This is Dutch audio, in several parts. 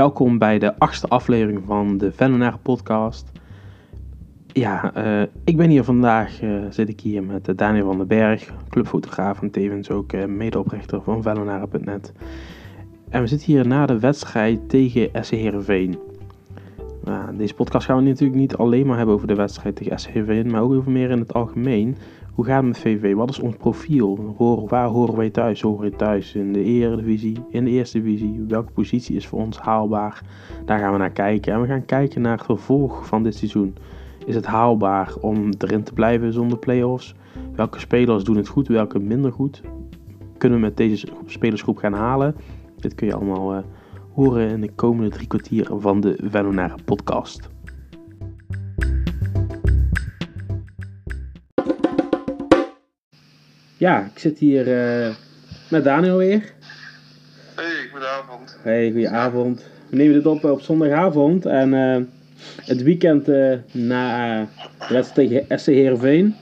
Welkom bij de achtste aflevering van de Vennenaar podcast. Ja, uh, ik ben hier vandaag, uh, zit ik hier met uh, Daniel van den Berg, clubfotograaf en tevens ook medeoprichter van Vennenaar.net. En we zitten hier na de wedstrijd tegen SC Heerenveen. Nou, deze podcast gaan we natuurlijk niet alleen maar hebben over de wedstrijd tegen SC Heerenveen, maar ook over meer in het algemeen. Hoe gaat het met VV? Wat is ons profiel? waar horen wij thuis? Horen we thuis in de Eredivisie, in de Eerste Divisie? Welke positie is voor ons haalbaar? Daar gaan we naar kijken. En we gaan kijken naar het vervolg van dit seizoen. Is het haalbaar om erin te blijven zonder play-offs? Welke spelers doen het goed, welke minder goed? Kunnen we met deze spelersgroep gaan halen? Dit kun je allemaal uh, horen in de komende drie kwartier van de Venonare podcast. Ja, ik zit hier uh, met Daniel weer. Hey, goedenavond. Hey, goedenavond. We nemen dit op op zondagavond en uh, het weekend uh, na de wedstrijd tegen SC Heerenveen.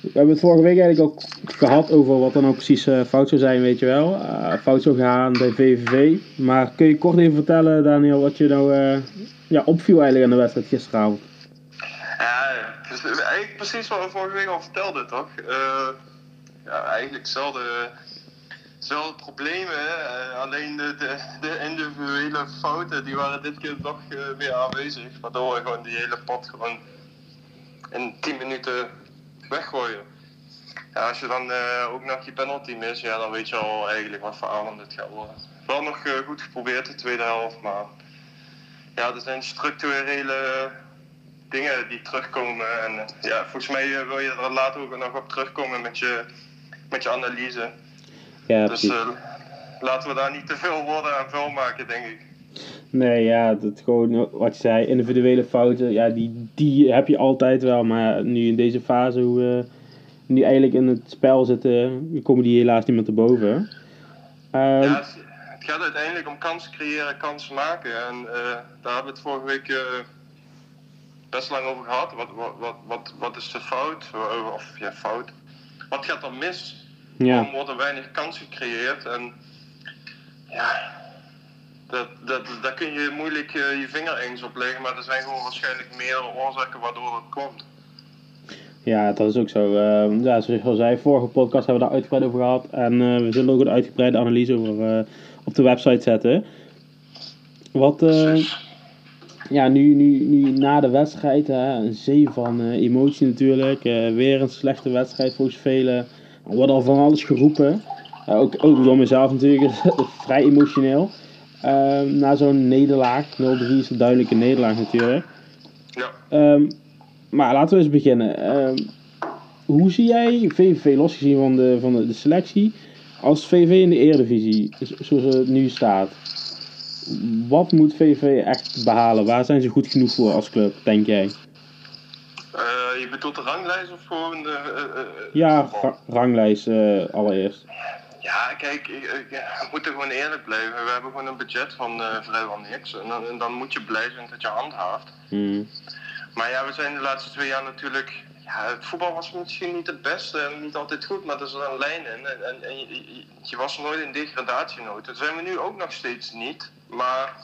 We hebben het vorige week eigenlijk ook gehad over wat er nou precies fout zou zijn, weet je wel. fout zou gaan bij VVV. Maar kun je kort even vertellen, Daniel, wat je nou ja, opviel eigenlijk aan de wedstrijd gisteravond? Ja, dus eigenlijk precies wat we vorige week al vertelden, toch? Ja, eigenlijk dezelfde, dezelfde problemen. Uh, alleen de, de, individuele fouten die waren dit keer toch uh, weer aanwezig. Waardoor we gewoon die hele pot gewoon in 10 minuten weggooien. Ja, als je dan ook nog je penalty mist, ja, dan weet je al eigenlijk wat voor avond het gaat worden. Wel nog goed geprobeerd de tweede helft, maar ja, er zijn structurele dingen die terugkomen. En ja, volgens mij wil je er later ook nog op terugkomen met je met je analyse. Ja, dus uh, laten we daar niet te veel woorden aan vuil maken, denk ik. Nee, ja, dat gewoon wat je zei, individuele fouten, ja, die, die heb je altijd wel. Maar nu in deze fase, hoe we nu eigenlijk in het spel zitten, komen die helaas niet meer te boven. Um, ja, het gaat uiteindelijk om kansen creëren, kansen maken. En uh, daar hebben we het vorige week uh, best lang over gehad. Wat, wat, wat, wat, wat is de fout? Of ja, fout wat gaat er mis? Ja. Waarom worden weinig kansen gecreëerd? En ja, dat, dat, daar kun je moeilijk uh, je vinger eens op leggen, maar er zijn gewoon waarschijnlijk meerdere oorzaken waardoor het komt. Ja, dat is ook zo. Uh, ja, zoals ik al zei, vorige podcast hebben we daar uitgebreid over gehad. En uh, we zullen ook een uitgebreide analyse over op de website zetten. Wat, ja, nu, nu, nu na de wedstrijd, hè, een zee van uh, emotie natuurlijk. Uh, weer een slechte wedstrijd volgens velen. Er wordt al van alles geroepen. Uh, ook, ook door mezelf natuurlijk, vrij emotioneel. Ehm, na zo'n nederlaag, 0-3 is een duidelijke nederlaag natuurlijk. Ja. Um, maar laten we eens beginnen. Um, hoe zie jij VVV losgezien van de, van de, de selectie als VV in de Eredivisie, zoals het nu staat? Wat moet VV echt behalen? Waar zijn ze goed genoeg voor als club, denk jij? Uh, je bedoelt de ranglijst of gewoon de... Uh, uh, ja, ranglijst allereerst. Ja, kijk, we moeten gewoon eerlijk blijven. We hebben gewoon een budget van vrijwel niks. En dan, en dan, moet je blij zijn dat je handhaaft. Hmm. Maar ja, we zijn de laatste twee jaar natuurlijk ja, het voetbal was misschien niet het beste en niet altijd goed, maar er is een lijn in. En, en, en je, je, was nooit in degradatienood. Dat zijn we nu ook nog steeds niet. Maar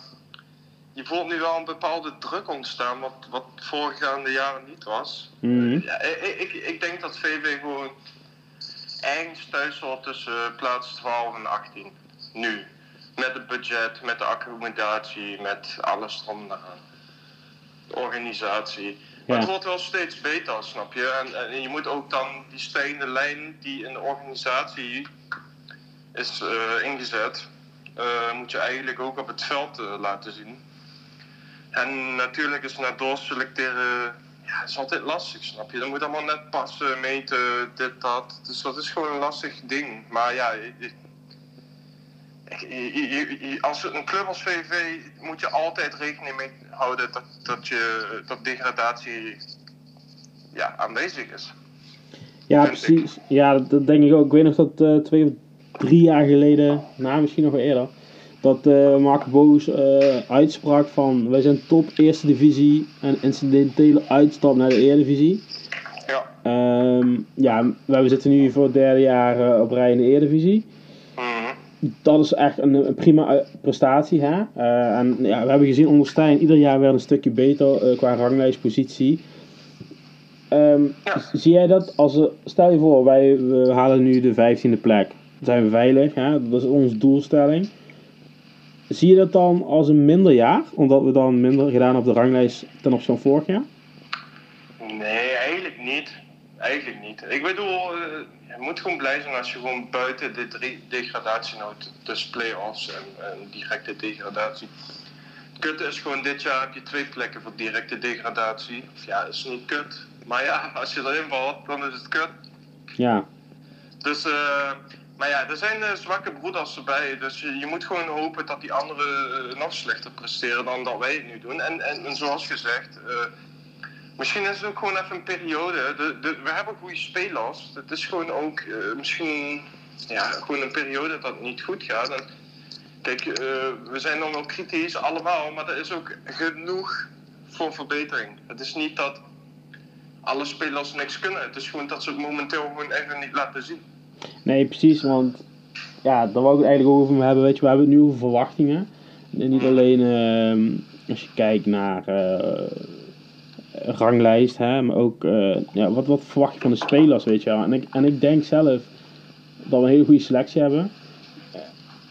je voelt nu wel een bepaalde druk ontstaan, wat, wat voorgaande jaren niet was. Mhm. ja, ik, ik, ik, denk dat VV gewoon ergens thuis hoort tussen plaats 12 en 18. Nu. Met het budget, met de accommodatie, met alles erom eraan. De organisatie. Maar het wordt wel steeds beter, snap je? En, en, je moet ook dan die stijgende lijn die in de organisatie is uh, ingezet, moet je eigenlijk ook op het veld uh, laten zien. En natuurlijk is naar doorselecteren, ja, is altijd lastig, snap je? Dat moet allemaal net passen, meten, dit, dat. Dus dat is gewoon een lastig ding. Maar ja, als een club als VV moet je altijd rekening mee houden dat, dat, je, dat degradatie ja, aanwezig is. Ja, precies. Ja, dat denk ik ook. Ik weet nog dat uh, twee of drie jaar geleden, nou misschien nog wel eerder, dat uh, Mark Boos uh, uitsprak van wij zijn top eerste divisie en incidentele uitstap naar de Eredivisie. Ja. Um, ja, wij zitten nu voor het derde jaar op rij in de Eredivisie. dat is echt een, prima prestatie. Hè? en ja, we hebben gezien onder Stijn ieder jaar weer een stukje beter qua ranglijstpositie. Um, Zie jij dat als, stel je voor, wij we halen nu de 15e plek. Zijn we veilig, hè? dat is onze doelstelling. Zie je dat dan als een minder jaar, omdat we dan minder gedaan op de ranglijst ten opzichte van vorig jaar? Nee, eigenlijk niet. Eigenlijk niet. Ik bedoel, uh, je moet gewoon blij zijn als je gewoon buiten de drie degradatienood, dus play-offs en, en directe degradatie. Kutte is gewoon dit jaar heb je twee plekken voor directe degradatie. Of ja, is niet kut. Maar ja, als je erin valt, dan is het kut. Ja. Dus, uh, maar ja, er zijn uh, zwakke broeders erbij. Dus je, moet gewoon hopen dat die anderen uh, nog slechter presteren dan dat wij het nu doen. En, en, zoals gezegd, misschien is het ook gewoon even een periode. De, de, we hebben goede spelers. Het is gewoon ook misschien ja, gewoon een periode dat het niet goed gaat. Kijk, we zijn dan ook kritisch, allemaal. Maar er is ook genoeg voor verbetering. Het is niet dat alle spelers niks kunnen. Het is gewoon dat ze het momenteel gewoon even niet laten zien. Nee, precies, want ja, daar wou ik het eigenlijk over hebben. Weet je, we hebben het nu over verwachtingen. En niet alleen uh, als je kijkt naar uh, ranglijst, hè, maar ook uh, ja, wat, wat verwacht je van de spelers, weet je. En ik, en ik denk zelf dat we een hele goede selectie hebben.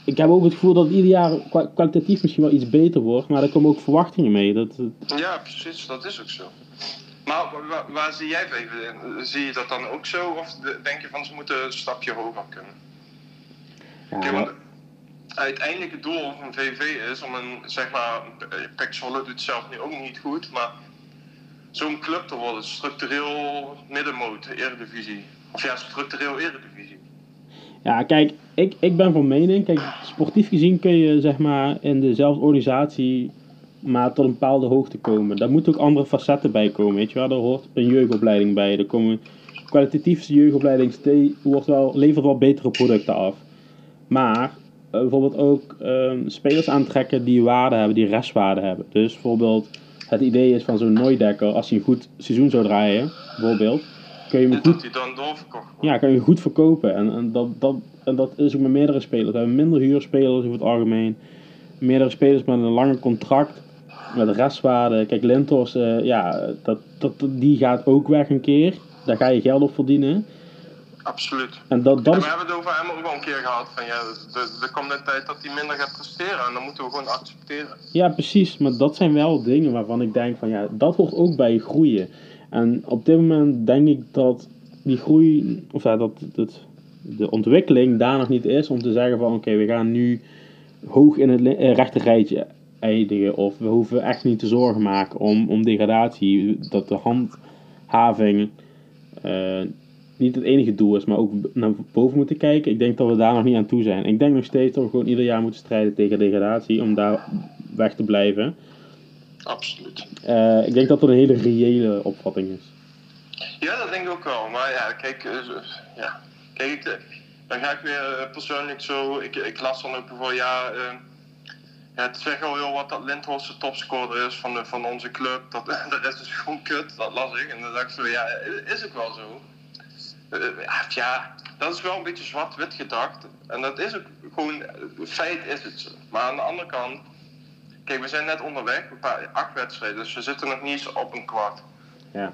Ik heb ook het gevoel dat ieder jaar kwalitatief misschien wel iets beter wordt, maar er komen ook verwachtingen mee. Dat, Ja, precies, dat is ook zo. Maar waar, waar, zie jij VV Zie je dat dan ook zo? Of denk je van ze moeten een stapje hoger kunnen? Ja, want het doel van VV is om een, zeg maar, Pek Zwolle doet het zelf nu ook niet goed, maar zo'n club te worden, structureel middenmoot, eredivisie. Of ja, structureel eredivisie. Ja, kijk, ik, ik ben van mening, kijk, sportief gezien kun je zeg maar in dezelfde organisatie maar tot een bepaalde hoogte komen. Daar moeten ook andere facetten bij komen, weet je wel. Daar hoort een jeugdopleiding bij. Er komen kwalitatief jeugdopleiding wordt wel, levert wel betere producten af. Maar uh, bijvoorbeeld ook uh, spelers aantrekken die waarde hebben, die restwaarde hebben. Dus bijvoorbeeld het idee is van zo'n Nooidekker, als hij een goed seizoen zou draaien, bijvoorbeeld, kun je hem goed, dan ja, kan je goed verkopen. En, en, dat, dat, en dat is ook met meerdere spelers. We hebben minder huurspelers over het algemeen. Meerdere spelers met een langer contract met de restwaarde. Kijk, Lintos, uh, ja, dat, dat, die gaat ook weg een keer. Daar ga je geld op verdienen. Absoluut. En dat, dat We hebben het over hem ook al een keer gehad. Van, ja, er komt een tijd dat hij minder gaat presteren. En dan moeten we gewoon accepteren. Ja, precies. Maar dat zijn wel dingen waarvan ik denk van ja, dat hoort ook bij groeien. En op dit moment denk ik dat die groei, of ja, dat, dat de ontwikkeling daar nog niet is om te zeggen van oké, we gaan nu hoog in het eh, rechte rijtje eindigen. Of we hoeven echt niet te zorgen maken om, om degradatie. Dat de handhaving uh, niet het enige doel is, maar ook naar boven moeten kijken. Ik denk dat we daar nog niet aan toe zijn. Ik denk nog steeds dat we gewoon ieder jaar moeten strijden tegen degradatie om daar weg te blijven. Absoluut. Uh, ik denk dat dat een hele reële opvatting is. Ja, dat denk ik ook wel. Maar ja, kijk, uh, ja. kijk dan ga ik weer persoonlijk zo. Ik, ik las dan ook voor ja ja, het zegt al heel wat dat Lindhorst de topscorer is van, de, van onze club. Dat, de rest is gewoon kut, dat las ik. En dan dacht ik zo, ja, is het wel zo? Uh, ja, dat is wel een beetje zwart-wit gedacht. En dat is ook gewoon, feit is het zo. Maar aan de andere kant, kijk, we zijn net onderweg, een paar, acht wedstrijden, dus we zitten nog niet eens op een kwart. Ja.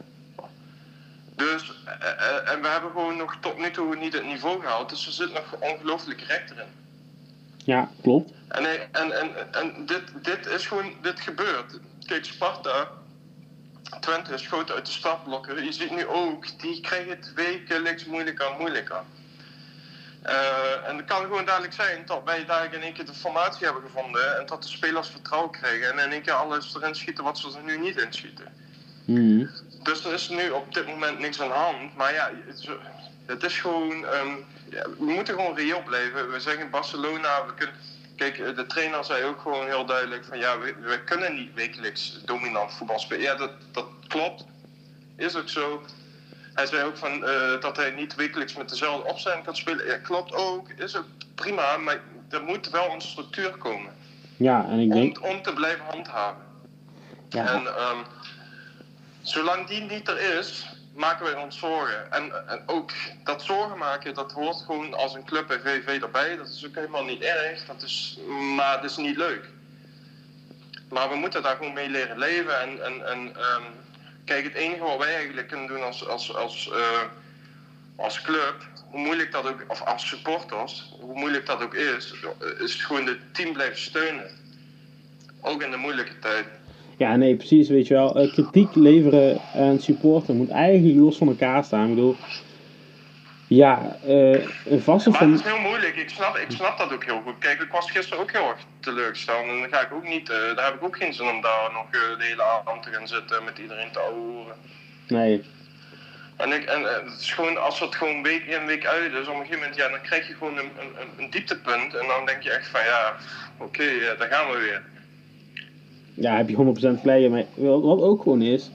Dus, uh, en we hebben gewoon nog tot nu toe niet het niveau gehaald, dus we zitten nog ongelooflijk recht erin. Ja, klopt. En, en, en, en dit, dit is gewoon, dit gebeurt. Kijk, Sparta, Twente schoten uit de startblokken. Je ziet nu ook, die krijgen het wekelijks moeilijker en moeilijker. Uh, en het kan gewoon dadelijk zijn dat wij daar in één keer de formatie hebben gevonden en dat de spelers vertrouwen krijgen en in één keer alles erin schieten wat ze er nu niet in schieten. Mm. Dus er is nu op dit moment niks aan de hand. Maar ja, het is gewoon, um, ja, we moeten gewoon reëel blijven. We zeggen Barcelona, we kunnen Kijk, eh, de trainer zei ook gewoon heel duidelijk van ja, we, we kunnen niet wekelijks dominant voetbal spelen. Ja, dat, dat klopt. Is ook zo. Hij zei ook van, uh, dat hij niet wekelijks met dezelfde opstelling kan spelen. Ja, klopt ook. Is ook prima, maar er moet wel een structuur komen. Ja, en ik denk... Om, om te blijven handhaven. Ja. En um, zolang die niet er is, maken wij ons zorgen. En, en, ook dat zorgen maken, dat hoort gewoon als een club bij VV erbij. Dat is ook helemaal niet erg, dat is, maar het is niet leuk. Maar we moeten daar gewoon mee leren leven. En, en, en ehm, kijk, het enige wat wij eigenlijk kunnen doen als, als, als, uh, als club, hoe moeilijk dat ook, of als supporters, hoe moeilijk dat ook is, is gewoon het team blijven steunen. Ook in de moeilijke tijd. Ja, nee, precies, weet je wel. Uh, kritiek leveren en supporten moet eigenlijk los van elkaar staan. Ik bedoel, ja, uh, een vaste van... Het is heel moeilijk, ik snap, ik snap dat ook heel goed. Kijk, ik was gisteren ook heel erg teleurgesteld. En dan ga ik ook niet, uh, daar heb ik ook geen zin om daar nog de hele avond te gaan zitten met iedereen te ouwen. Nee. En, ik, en het is gewoon, als het gewoon week in, week uit is, op een gegeven moment, ja, dan krijg je gewoon een, een, een dieptepunt. En dan denk je echt van, ja, oké, okay, daar gaan we weer ja, heb je 100% gelijk. Maar wat ook gewoon is,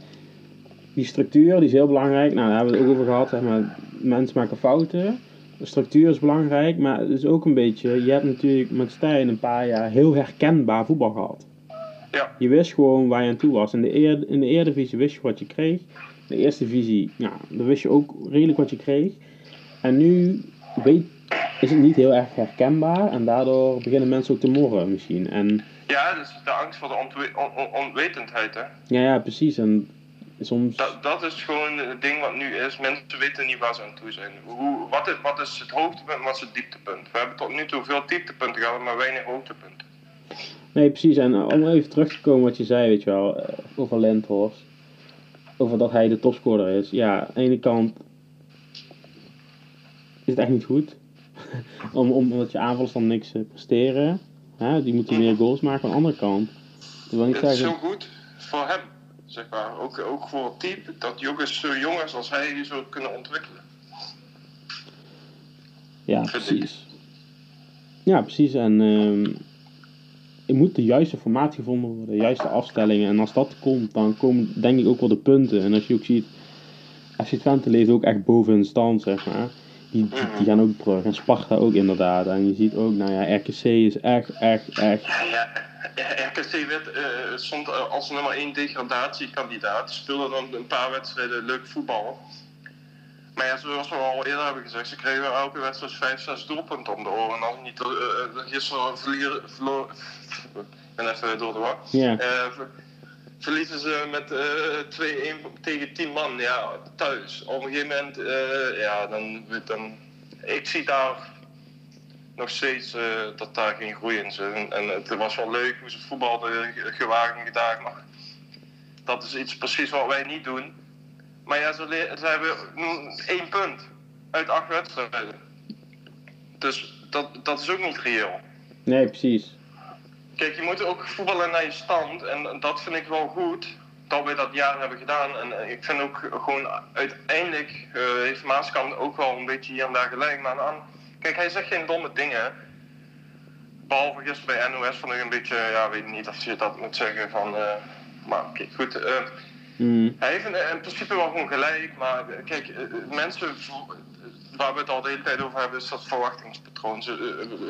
die structuur die is heel belangrijk. Nou, daar hebben we het ook over gehad. Zeg maar, mensen maken fouten. De structuur is belangrijk, maar het is ook een beetje. Je hebt natuurlijk met Stijn een paar jaar heel herkenbaar voetbal gehad. Ja. Je wist gewoon waar je aan toe was. In de, eer, in de Eredivisie wist je wat je kreeg. In de Eerste Divisie, ja, dan wist je ook redelijk wat je kreeg. En nu weet, is het niet heel erg herkenbaar. En daardoor beginnen mensen ook te morren misschien. En ja, dus de angst voor de ontwe on onwetendheid, hè? Ja, ja, precies. En soms... Dat, dat is gewoon het ding wat nu is. Mensen weten niet waar ze aan toe zijn. Hoe, wat, is, wat is het hoogtepunt en wat is het dieptepunt? We hebben tot nu toe veel dieptepunten gehad, maar weinig hoogtepunten. Nee, precies. En om even terug te komen wat je zei, weet je wel, eh, over Lenthorst. Over dat hij de topscorer is. Ja, aan de ene kant is het echt niet goed. om, omdat je aanvallers dan niks eh, presteren. Hè, die moeten meer goals maken. Aan de andere kant. Wil niet het is zo goed voor hem, zeg maar. Ook, ook voor het team, dat jongens zo jongens als hij zo kunnen ontwikkelen. Ja, precies. Ja, precies. En uh, er moet de juiste formatie gevonden worden, de juiste afstellingen. En als dat komt, dan komen denk ik ook wel de punten. En als je ook ziet, FC Twente leeft ook echt boven hun stand, zeg maar die, die, gaan ook terug. En Sparta ook inderdaad. En je ziet ook, nou ja, RKC is echt, echt, echt... Ja, ja. RKC werd, uh, stond eh, als nummer 1 degradatiekandidaat. Speelde dan een paar wedstrijden leuk voetbal. Maar ja, zoals we al eerder hebben gezegd, ze kregen elke wedstrijd 5, 6 doelpunten om de oren. En als niet uh, gisteren verloor... Ik ben even door de war. Ja verliezen ze met uh, eh, 2-1 tegen 10 man ja, thuis. Op een gegeven moment, uh, ja, dan, dan. Ik zie daar nog steeds uh, dat daar geen groei in zit. En, het was wel leuk hoe ze voetbalden, gewaagd en gedaagd, maar dat is iets precies wat wij niet doen. Maar ja, ze, ze hebben één punt uit acht wedstrijden. Dus dat, dat is ook niet reëel. Nee, precies. Kijk, je moet ook voetballen naar je stand. En dat vind ik wel goed dat we dat jaar hebben gedaan. En eh, ik vind ook gewoon uiteindelijk uh, heeft Maaskant ook wel een beetje hier en daar gelijk. Maar aan, kijk, hij zegt geen domme dingen. Behalve gisteren bij NOS vond ik een beetje, ja, weet niet of je dat moet zeggen van. Uh, maar oké, goed. Mm. Hij heeft in, in, principe wel gewoon gelijk. Maar kijk, mensen waar we het al de hele tijd over hebben, is dat verwachtingspatroon. Eh,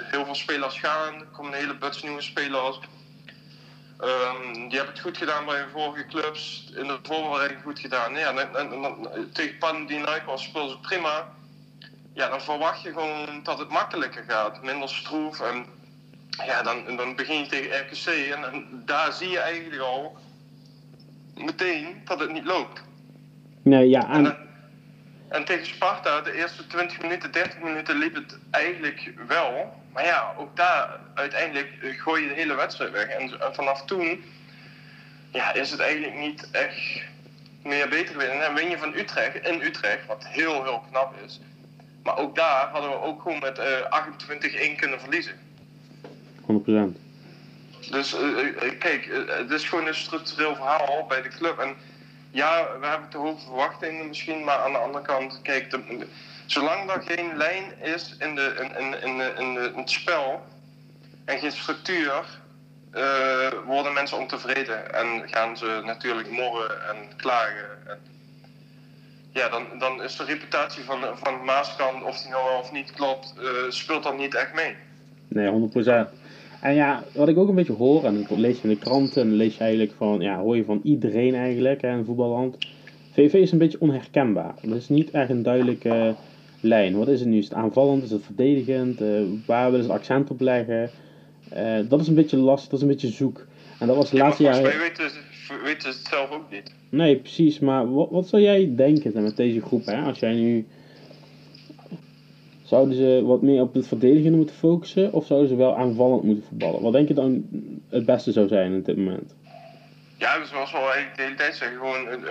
heel veel spelers gaan, er komen een hele buts nieuwe spelers. Um, die hebben het goed gedaan bij hun vorige clubs, in de voorbereiding goed gedaan. Ja, en, en, en, tegen Panathinaikos speelden ze prima. Ja, dan verwacht je gewoon dat het makkelijker gaat, minder stroef. En ja, dan, dan begin je tegen RKC en, en daar zie je eigenlijk al meteen dat het niet loopt. Nee, ja, en... En tegen Sparta, de eerste 20 minuten, 30 minuten liep het eigenlijk wel. Maar ja, ook daar uiteindelijk eh, gooi je de hele wedstrijd weg. En vanaf toen ja, is het eigenlijk niet echt meer beter winnen. En win je van Utrecht, in Utrecht, wat heel heel knap is. Maar ook daar hadden we ook gewoon met uh, 28-1 kunnen verliezen. 100%. Dus uh, kijk, het is gewoon een structureel verhaal bij de club. En ja, we hebben te hoge verwachtingen misschien, maar aan de andere kant, kijk, de, zolang er geen lijn is in, de, in, in, in, in, in het spel en geen structuur, uh, worden mensen ontevreden en gaan ze natuurlijk morren en klagen. En, ja, dan, dan is de reputatie van, van Maaskant, of die nou wel of niet klopt, uh, speelt dan niet echt mee. Nee, 100%. En ja, wat ik ook een beetje hoor, en dat lees je in de kranten, en lees je eigenlijk van, ja, hoor je van iedereen eigenlijk hè, in voetballand, VV is een beetje onherkenbaar. Er is niet echt een duidelijke lijn. Wat is het nu? Is het aanvallend? Is het verdedigend? Uh, waar willen ze het accent op leggen? Uh, dat is een beetje lastig, dat is een beetje zoek. En dat was de laatste jaren... Weten, weten het zelf ook niet. Nee, precies. Maar wat, wat zou jij denken met deze groep? Hè? Als jij nu... Zouden ze wat meer op het verdedigen moeten focussen? Of zouden ze wel aanvallend moeten voetballen? Wat denk je dan het beste zou zijn op dit moment? Ja, dus zoals we al de hele tijd zeggen, gewoon... Uh,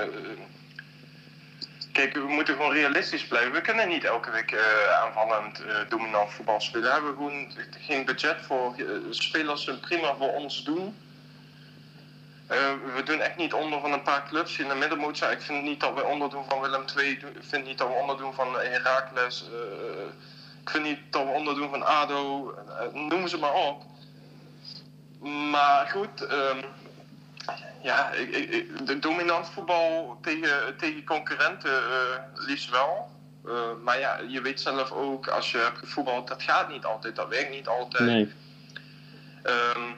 kijk, we moeten gewoon realistisch blijven. We kunnen niet elke week aanvallend dominant voetbal spelen. We hebben gewoon geen budget voor spelers prima voor ons doen. We doen echt niet onder van een paar clubs in de middenmoot. Ik vind niet dat we onderdoen van Willem II. Ik vind niet dat we onderdoen van Heracles. ik vind niet dat we onderdoen van ADO. noem ze maar op. Maar goed... Um, ja, ik, ik, de dominant voetbal tegen, tegen concurrenten uh, liefst wel. Uh, maar ja, je weet zelf ook, als je hebt gevoetbald, dat gaat niet altijd, dat werkt niet altijd. Nee. Um,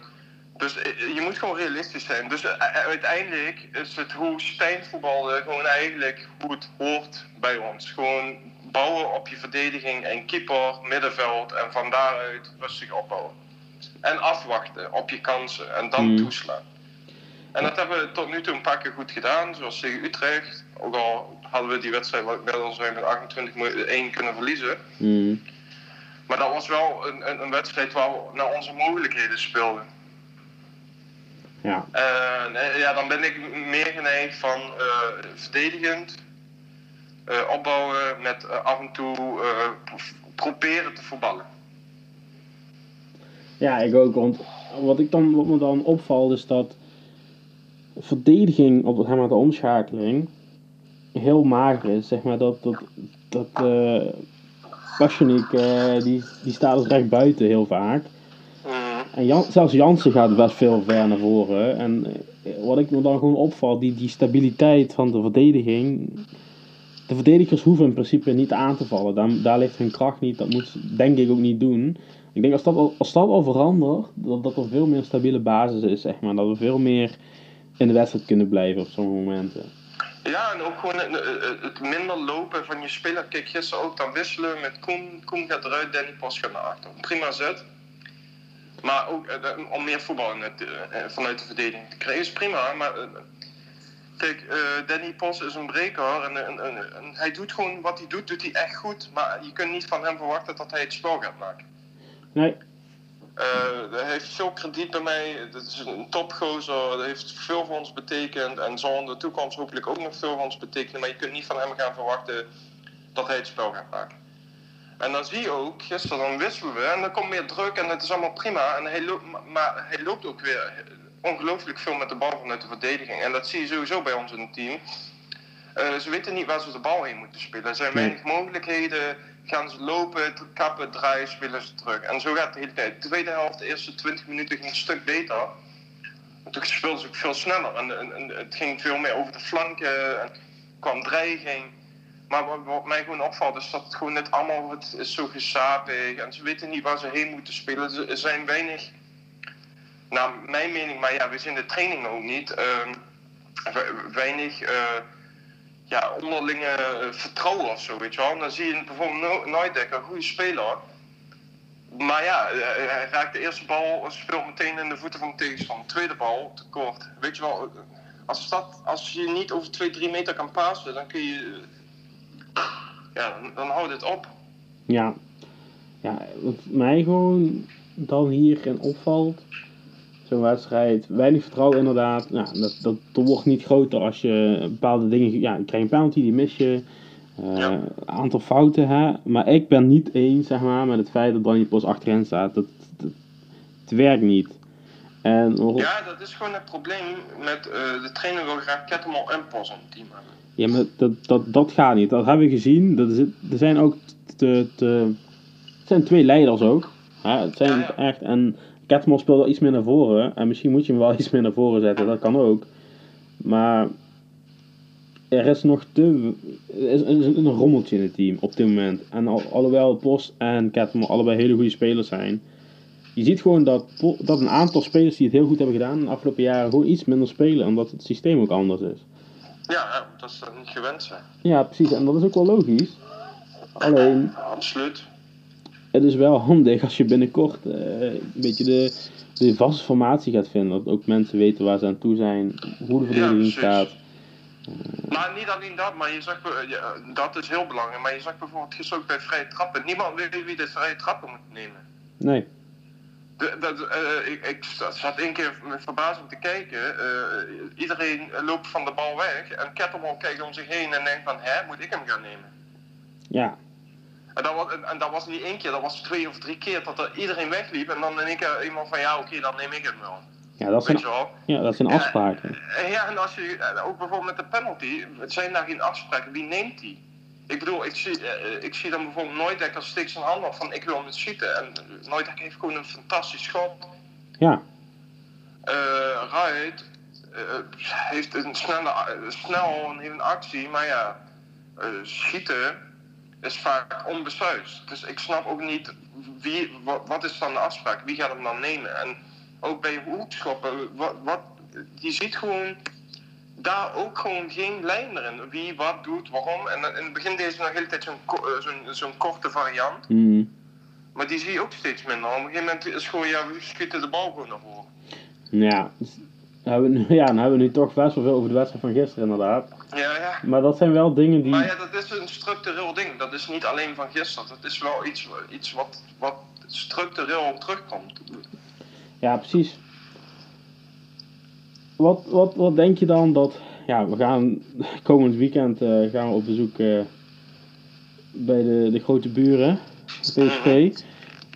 dus je moet gewoon realistisch zijn. Dus uiteindelijk is het hoe Stijn voetbalde gewoon eigenlijk hoe het hoort bij ons. Gewoon bouwen op je verdediging en keeper, middenveld en van daaruit rustig opbouwen. En afwachten op je kansen en dan mm. toeslaan. En dat hebben we tot nu toe een paar keer goed gedaan, zoals tegen Utrecht. Ook al hadden we die wedstrijd weliswaar met 28-1 kunnen verliezen. Mm. Maar dat was wel een, een, een, wedstrijd waar we naar onze mogelijkheden speelden. Ja. Uh, ja, dan ben ik meer geneigd van uh, verdedigend, uh, opbouwen met af en toe proberen te voetballen. Ja, ik ook. Want wat, ik dan, wat me dan opvalt is dat verdediging op zeg maar, de omschakeling heel mager is. Zeg maar dat, dat, dat uh, die, die staat dus recht buiten heel vaak. En zelfs Jansen gaat best veel ver naar voren. En eh, wat ik me dan gewoon opvalt, die, die stabiliteit van de verdediging. De verdedigers hoeven in principe niet aan te vallen. Daar, daar ligt hun kracht niet. Dat moet denk ik ook niet doen. Ik denk als dat al, als dat al verandert, dat, dat er veel meer stabiele basis is, zeg maar. Dat we veel meer in de wedstrijd kunnen blijven op sommige momenten. Ja, en ook gewoon het, minder lopen van je speler. Kijk, gisteren ook dan wisselen met Koen. Koen gaat eruit, Danny Pas gaat naar. Prima zet. Maar ook eh, om meer voetbal in het, eh, vanuit de verdediging te krijgen is prima. Maar kijk, Danny Pos is een breker en, en, en, hij doet gewoon wat hij doet, doet hij echt goed. Maar je kunt niet van hem verwachten dat hij het spel gaat maken. Nee, hij heeft veel krediet bij mij. Dat is een topgozer. Dat heeft veel voor ons betekend. En zal in de toekomst hopelijk ook nog veel voor ons betekenen. Maar je kunt niet van hem gaan verwachten dat hij het spel gaat maken. En dan zie je ook, gisteren dan wisselen we en dan komt meer druk en het is allemaal prima. En hij loopt, maar hij loopt ook weer ongelooflijk veel met de bal vanuit de verdediging. En dat zie je sowieso bij ons in het team. Uh, ze weten niet waar ze de bal heen moeten spelen. Er zijn weinig mogelijkheden gaan ze lopen, kappen, draaien, spelen ze terug. En zo gaat het de hele tijd. De tweede helft, de eerste 20 minuten ging een stuk beter. Toen speelden ze ook veel sneller. En, en, het ging veel meer over de flanken. En kwam dreiging. Maar wat, mij gewoon opvalt is dat het gewoon net allemaal het is zo gesapig. En ze weten niet waar ze heen moeten spelen. Er zijn weinig, naar mijn mening, maar ja, we zien de training ook niet. Uh, weinig... Uh, ja, onderlinge eh, vertrouwen of zo, weet je wel. dan zie je bijvoorbeeld Neudekker, een goede speler. Maar ja, eh, hij raakt de eerste bal, speelt meteen in de voeten van de tegenstander. Tweede bal, te kort. Weet je wel, als, dat, als je niet over 2, 3 meter kan passen, dan kun je... Ja, dan, dan houdt het op. Ja. Ja, wat mij gewoon dan hierin opvalt zo'n wedstrijd. Weinig vertrouwen inderdaad. Nou, dat, dat, wordt niet groter als je bepaalde dingen... Ja, je krijgt een penalty, die mis je. Uh, ja. aantal fouten, hè. Maar ik ben niet eens, zeg maar, met het feit dat Danny Post achterin staat. Dat, dat, het werkt niet. En, ja, dat is gewoon het probleem met... Uh, de trainer wil graag Kettemal en in het team hebben. Ja, maar dat, dat, dat gaat niet. Dat hebben we gezien. Dat is, er zijn ook... Te, te, het zijn twee leiders ook. Hè. Het zijn ja, echt... En Ketmel speelt wel iets meer naar voren. En misschien moet je hem wel iets meer naar voren zetten. Dat kan ook. Maar er is nog te, is, is een rommeltje in het team op dit moment. En al, alhoewel Post en Ketmel allebei hele goede spelers zijn. Je ziet gewoon dat, dat een aantal spelers die het heel goed hebben gedaan de afgelopen jaren gewoon iets minder spelen. Omdat het systeem ook anders is. Ja, dat is niet gewend zijn. Ja, precies. En dat is ook wel logisch. Alleen... absoluut. Het is wel handig als je binnenkort uh, een beetje de, de vaste formatie gaat vinden. Dat ook mensen weten waar ze aan toe zijn, hoe de verdediging ja, staat. Maar niet alleen dat, maar je zag, ja, dat is heel belangrijk. Maar je zag bijvoorbeeld gisteren ook bij vrije trappen. Niemand weet wie de vrije trappen moet nemen. Nee. De, dat, uh, ik, ik zat één keer met verbazing te kijken. Uh, iedereen loopt van de bal weg. En Kettelman kijkt om zich heen en denkt van, hè, moet ik hem gaan nemen? Ja. En dat, was, en dat was niet één keer, dat was twee of drie keer dat er iedereen wegliep. En dan in één keer iemand van, ja oké, dan neem ik hem wel. Ja, dat zijn, ja, dat zijn afspraken. En, ja, en als je, ook bijvoorbeeld met de penalty, zijn daar geen afspraken. Wie neemt die? Ik bedoel, ik zie, ik zie dan bijvoorbeeld nooit dat ik als hand op van ik wil hem schieten. En nooit heeft gewoon een fantastisch schot. Ja. Uh, Ruid heeft een snelle, snel een, een actie, maar ja, schieten is vaak onbesuisd. Dus ik snap ook niet wie, wat, wat, is dan de afspraak? Wie gaat hem dan nemen? En ook bij hoekschoppen, wat, wat, je ziet gewoon daar ook gewoon geen lijn erin. Wie wat doet, waarom. En in het begin deed ze nog hele tijd zo'n zo'n korte variant. Mm. Maar die zie je ook steeds minder. Op een gegeven moment is gewoon, ja, we schieten de bal gewoon naar voren. Ja, dan hebben, we, ja, dan hebben we nu toch best wel veel over de wedstrijd van gisteren inderdaad. Ja, ja. Maar dat zijn wel dingen die... Maar ja, dat is een structureel ding. Dat is niet alleen van gisteren. Dat is wel iets, iets wat, wat structureel terugkomt. Ja, precies. Wat, wat, wat denk je dan dat... Ja, we gaan komend weekend uh, gaan we op bezoek uh, bij de, de grote buren, PSV.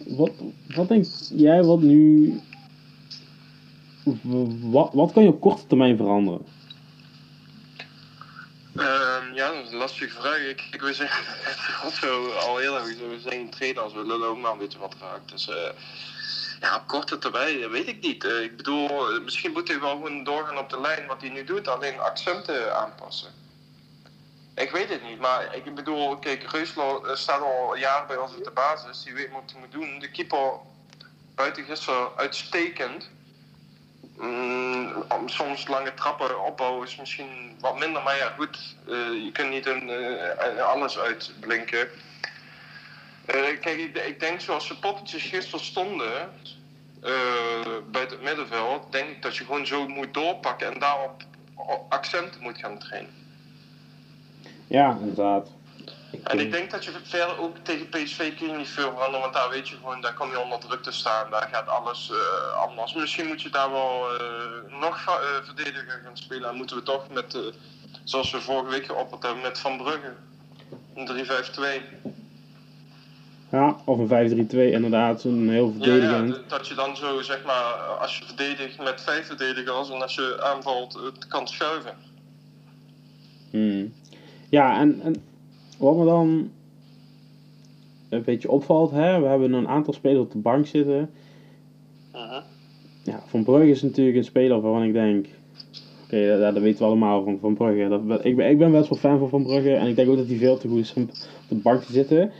Wat, wat denk jij wat nu... Wat, wat kan je op korte termijn veranderen? Um, ja, dat is een lastige vraag. Ik, ik wil zeggen, het zo al heel erg we zijn trainer als we lullen ook maar een beetje wat raakt. Dus uh, ja, op korte termijn weet ik niet. Uh, ik bedoel, misschien moet hij wel gewoon doorgaan op de lijn wat hij nu doet, alleen accenten aanpassen. Ik weet het niet, maar ik bedoel, kijk, Reuslo staat al jaren bij ons op de basis. Die weet wat hij moet doen. De keeper buiten gisteren uitstekend. Mm, soms lange trappen opbouwen is misschien wat minder, maar ja, goed. Je kunt niet een, alles uitblinken. Uh, kijk, ik, ik, denk zoals de poppetjes gisteren stonden bij het middenveld, denk ik dat je gewoon zo moet doorpakken en daarop accenten moet gaan trainen. Ja, inderdaad. En ik denk dat je verder ook tegen PSV kun je niet veel veranderen, want daar weet je gewoon, daar kom je onder druk te staan, daar gaat alles uh, anders. Misschien moet je daar wel uh, nog uh, verdediger gaan spelen en moeten we toch met, zoals we vorige week geopperd hebben, met Van Brugge, een 3-5-2. Ja, of een 5-3-2 inderdaad, zo'n heel verdedigend. Ja, ja, dat je dan zo, zeg maar, als je verdedigt met vijf verdedigers en als je aanvalt, het kan schuiven. Hmm. Ja, en, en wat me dan een beetje opvalt, hè, we hebben een aantal spelers op de bank zitten. Uh -huh. Ja, Van Brugge is natuurlijk een speler waarvan ik denk, oké, okay, dat, dat, weten we allemaal van Van Brugge. Dat, ik, ben, ik ben best wel fan van Van Brugge en ik denk ook dat hij veel te goed is om op de bank te zitten.